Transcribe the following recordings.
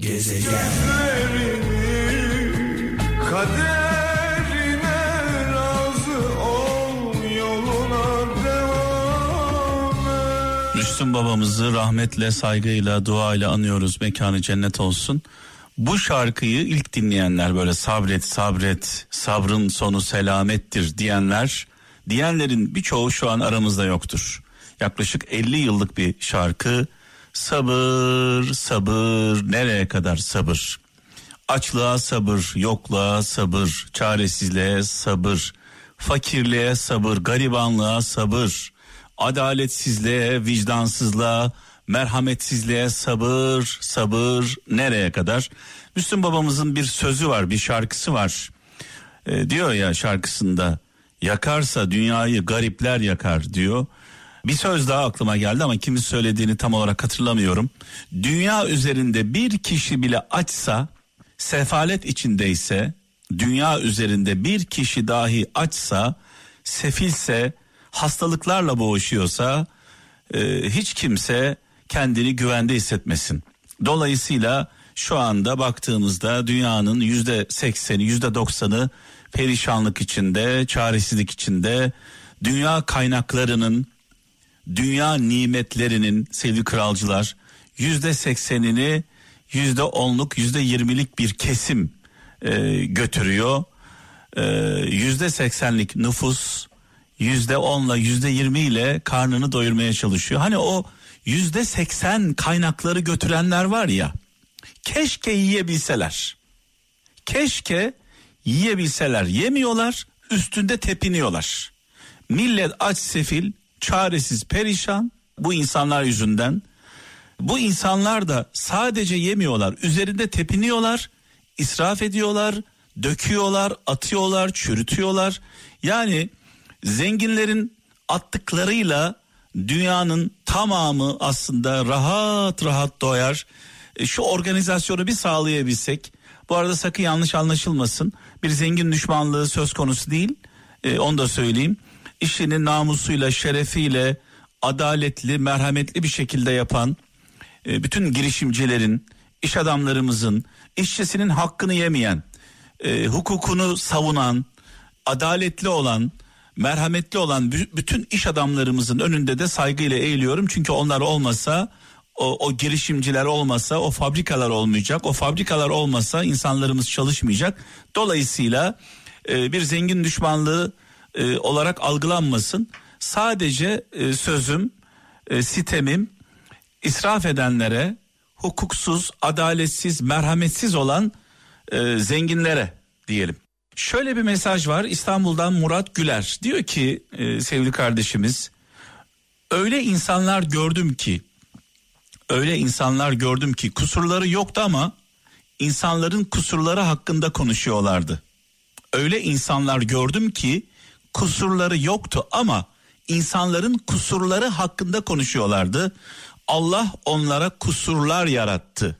Gezegen Kaderine razı ol yoluna devam et. Müslüm babamızı rahmetle, saygıyla, duayla anıyoruz. Mekanı cennet olsun. Bu şarkıyı ilk dinleyenler böyle sabret sabret sabrın sonu selamettir diyenler diyenlerin birçoğu şu an aramızda yoktur. Yaklaşık 50 yıllık bir şarkı sabır sabır. Nereye kadar sabır? Açlığa sabır yokluğa sabır çaresizliğe sabır fakirliğe sabır garibanlığa sabır adaletsizliğe vicdansızlığa merhametsizliğe sabır sabır. Nereye kadar? Müslüm babamızın bir sözü var bir şarkısı var. E, diyor ya şarkısında yakarsa dünyayı garipler yakar diyor bir söz daha aklıma geldi ama kimin söylediğini tam olarak hatırlamıyorum dünya üzerinde bir kişi bile açsa sefalet içindeyse dünya üzerinde bir kişi dahi açsa sefilse hastalıklarla boğuşuyorsa e, hiç kimse kendini güvende hissetmesin. Dolayısıyla şu anda baktığımızda dünyanın yüzde sekseni yüzde doksanı perişanlık içinde, çaresizlik içinde, dünya kaynaklarının, dünya nimetlerinin sevgili kralcılar yüzde seksenini yüzde onluk, yüzde yirmilik bir kesim e, götürüyor. E, Yüzde seksenlik nüfus yüzde onla yüzde yirmi ile karnını doyurmaya çalışıyor. Hani o yüzde seksen kaynakları götürenler var ya keşke yiyebilseler. Keşke yiyebilseler yemiyorlar üstünde tepiniyorlar. Millet aç sefil çaresiz perişan bu insanlar yüzünden. Bu insanlar da sadece yemiyorlar üzerinde tepiniyorlar israf ediyorlar döküyorlar atıyorlar çürütüyorlar. Yani zenginlerin attıklarıyla dünyanın tamamı aslında rahat rahat doyar. E, Şu organizasyonu bir sağlayabilsek. Bu arada sakın yanlış anlaşılmasın. Bir zengin düşmanlığı söz konusu değil. E, onu da söyleyeyim. İşini namusuyla, şerefiyle, adaletli, merhametli bir şekilde yapan e, bütün girişimcilerin, iş adamlarımızın, işçisinin hakkını yemeyen, e, hukukunu savunan, adaletli olan, merhametli olan bü- bütün iş adamlarımızın önünde de saygıyla eğiliyorum. Çünkü onlar olmasa o, o girişimciler olmasa o fabrikalar olmayacak. O fabrikalar olmasa insanlarımız çalışmayacak. Dolayısıyla e, bir zengin düşmanlığı e, olarak algılanmasın. Sadece e, sözüm, e, sitemim israf edenlere, hukuksuz, adaletsiz, merhametsiz olan e, zenginlere diyelim. Şöyle bir mesaj var İstanbul'dan Murat Güler. Diyor ki e, sevgili kardeşimiz öyle insanlar gördüm ki öyle insanlar gördüm ki kusurları yoktu ama insanların kusurları hakkında konuşuyorlardı. Öyle insanlar gördüm ki kusurları yoktu ama insanların kusurları hakkında konuşuyorlardı. Allah onlara kusurlar yarattı.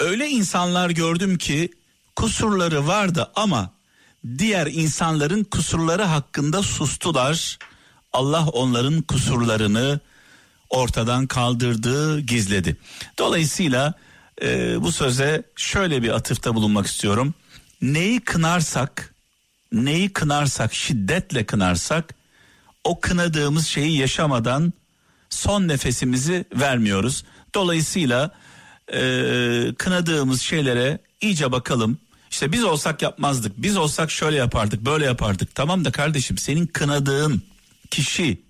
Öyle insanlar gördüm ki kusurları vardı ama diğer insanların kusurları hakkında sustular. Allah onların kusurlarını ortadan kaldırdı, gizledi. Dolayısıyla e, bu söze şöyle bir atıfta bulunmak istiyorum. Neyi kınarsak, neyi kınarsak, şiddetle kınarsak o kınadığımız şeyi yaşamadan son nefesimizi vermiyoruz. Dolayısıyla e, kınadığımız şeylere iyice bakalım. İşte biz olsak yapmazdık. Biz olsak şöyle yapardık, böyle yapardık. Tamam da kardeşim senin kınadığın kişi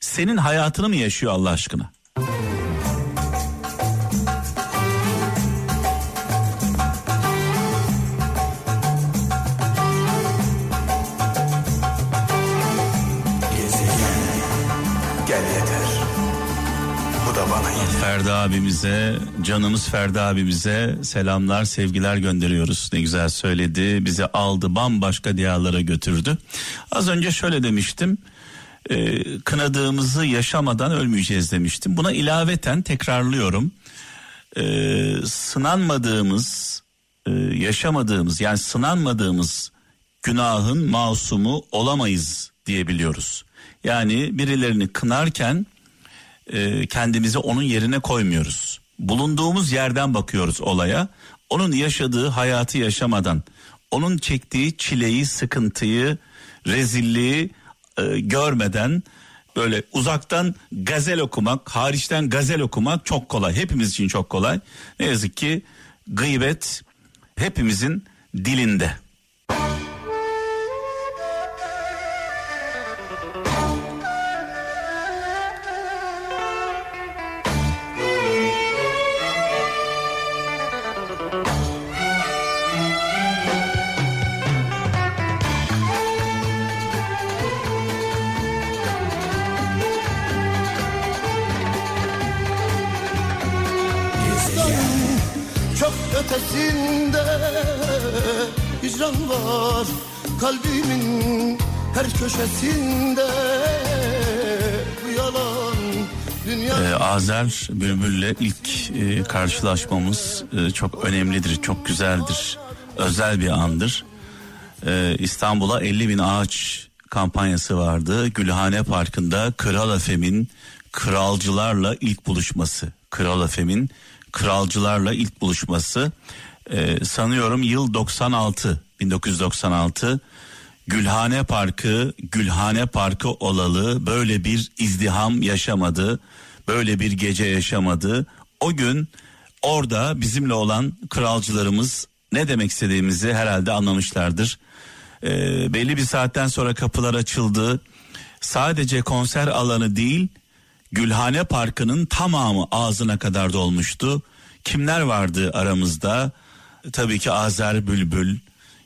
senin hayatını mı yaşıyor Allah aşkına? Da bana yeter. Ferdi abimize, canımız Ferdi abimize selamlar, sevgiler gönderiyoruz. Ne güzel söyledi. Bizi aldı, bambaşka diyarlara götürdü. Az önce şöyle demiştim. e, kınadığımızı yaşamadan ölmeyeceğiz demiştim. Buna ilaveten tekrarlıyorum. E, sınanmadığımız, e, yaşamadığımız yani sınanmadığımız günahın masumu olamayız diyebiliyoruz. Yani birilerini kınarken e, kendimizi onun yerine koymuyoruz. bulunduğumuz yerden bakıyoruz olaya. Onun yaşadığı hayatı yaşamadan, onun çektiği çileyi, sıkıntıyı, rezilliği e, görmeden böyle uzaktan gazel okumak, hariçten gazel okumak çok kolay. Hepimiz için çok kolay. Ne yazık ki gıybet hepimizin dilinde. Çok ötesinde hicran var Kalbimin her köşesinde Bu yalan Ee, Azer Bülbül'le ilk e, karşılaşmamız e, çok önemlidir, çok güzeldir, özel bir andır. Ee, İstanbul'a 50 bin ağaç kampanyası vardı. Gülhane Parkı'nda Kral Afem'in kralcılarla ilk buluşması. Kral Afem'in kralcılarla ilk buluşması. Ee, sanıyorum yıl 96, 1996. Gülhane Parkı, Gülhane Parkı olalı böyle bir izdiham yaşamadı. Böyle bir gece yaşamadı. O gün orada bizimle olan kralcılarımız ne demek istediğimizi herhalde anlamışlardır. Ee, belli bir saatten sonra kapılar açıldı. Sadece konser alanı değil, Gülhane Parkı'nın tamamı ağzına kadar dolmuştu. Kimler vardı aramızda? Tabii ki Azer Bülbül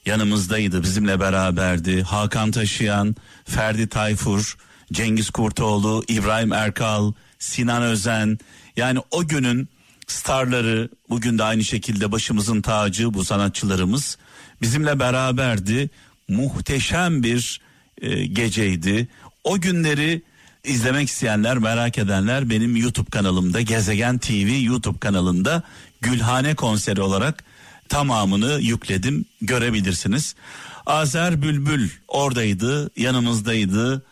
yanımızdaydı, bizimle beraberdi. Hakan Taşıyan, Ferdi Tayfur, Cengiz Kurtoğlu, İbrahim Erkal, Sinan Özen. Yani o günün starları bugün de aynı şekilde başımızın tacı bu sanatçılarımız bizimle beraberdi. Muhteşem bir e, geceydi. O günleri izlemek isteyenler, merak edenler benim YouTube kanalımda Gezegen TV YouTube kanalında Gülhane konseri olarak tamamını yükledim görebilirsiniz. Azer Bülbül oradaydı, yanımızdaydı.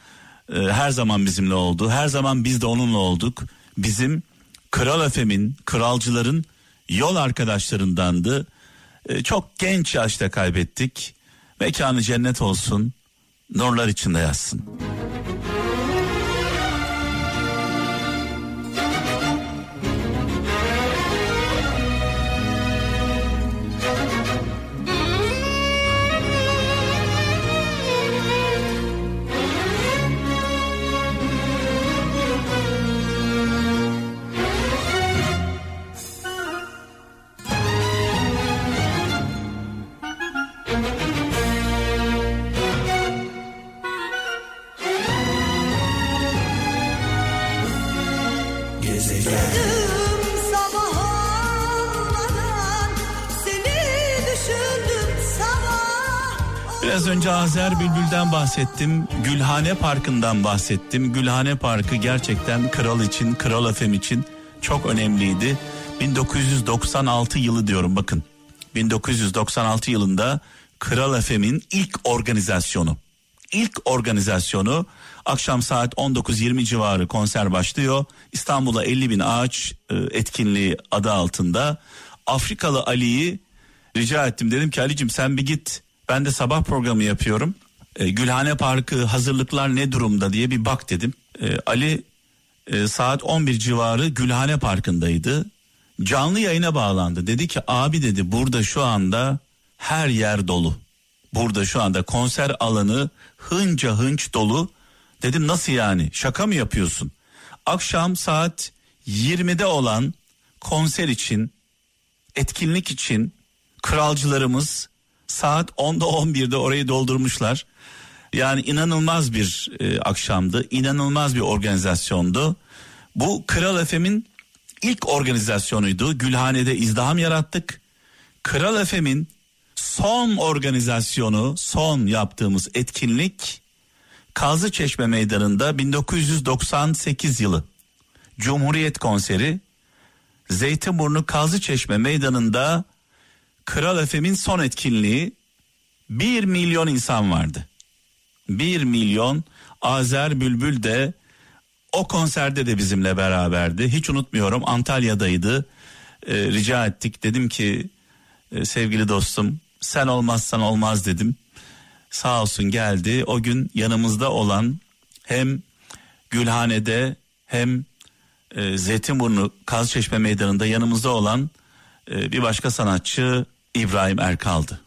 Ee, her zaman bizimle oldu. Her zaman biz de onunla olduk. Bizim Kral Efem'in, kralcıların yol arkadaşlarındandı. Ee, çok genç yaşta kaybettik. Mekanı cennet olsun. Nurlar içinde yatsın. Biraz önce Azer Bülbül'den bahsettim. Gülhane Parkı'ndan bahsettim. Gülhane Parkı gerçekten kral için, kral efem için çok önemliydi. 1996 yılı diyorum bakın. 1996 yılında Kral FM'in ilk organizasyonu. İlk organizasyonu akşam saat 19.20 civarı konser başlıyor. İstanbul'a 50 bin ağaç e, etkinliği adı altında. Afrikalı Ali'yi rica ettim. Dedim ki Ali'cim sen bir git. Ben de sabah programı yapıyorum. E, Gülhane Parkı hazırlıklar ne durumda diye bir bak dedim. E, Ali e, saat 11 civarı Gülhane Parkı'ndaydı. Canlı yayına bağlandı. Dedi ki abi dedi burada şu anda her yer dolu. Burada şu anda konser alanı hınca hınç dolu. Dedim nasıl yani şaka mı yapıyorsun? Akşam saat 20'de olan konser için etkinlik için kralcılarımız saat 10'da 11'de orayı doldurmuşlar. Yani inanılmaz bir e, akşamdı, inanılmaz bir organizasyondu. Bu Kral FM'in ilk organizasyonuydu. Gülhane'de izdiham yarattık. Kral FM'in son organizasyonu, son yaptığımız etkinlik Kazlıçeşme Meydanı'nda 1998 yılı Cumhuriyet konseri Zeytinburnu Kazlıçeşme Meydanı'nda Kral FM'in son etkinliği 1 milyon insan vardı. 1 milyon Azer Bülbül de o konserde de bizimle beraberdi. Hiç unutmuyorum Antalya'daydı. e, rica ettik. Dedim ki e, sevgili dostum sen olmazsan olmaz dedim. Sağ olsun geldi. O gün yanımızda olan hem Gülhane'de hem e, Zeytinburnu Kazçeşme Meydanı'nda yanımızda olan e, bir başka sanatçı İbrahim Erkal'dı.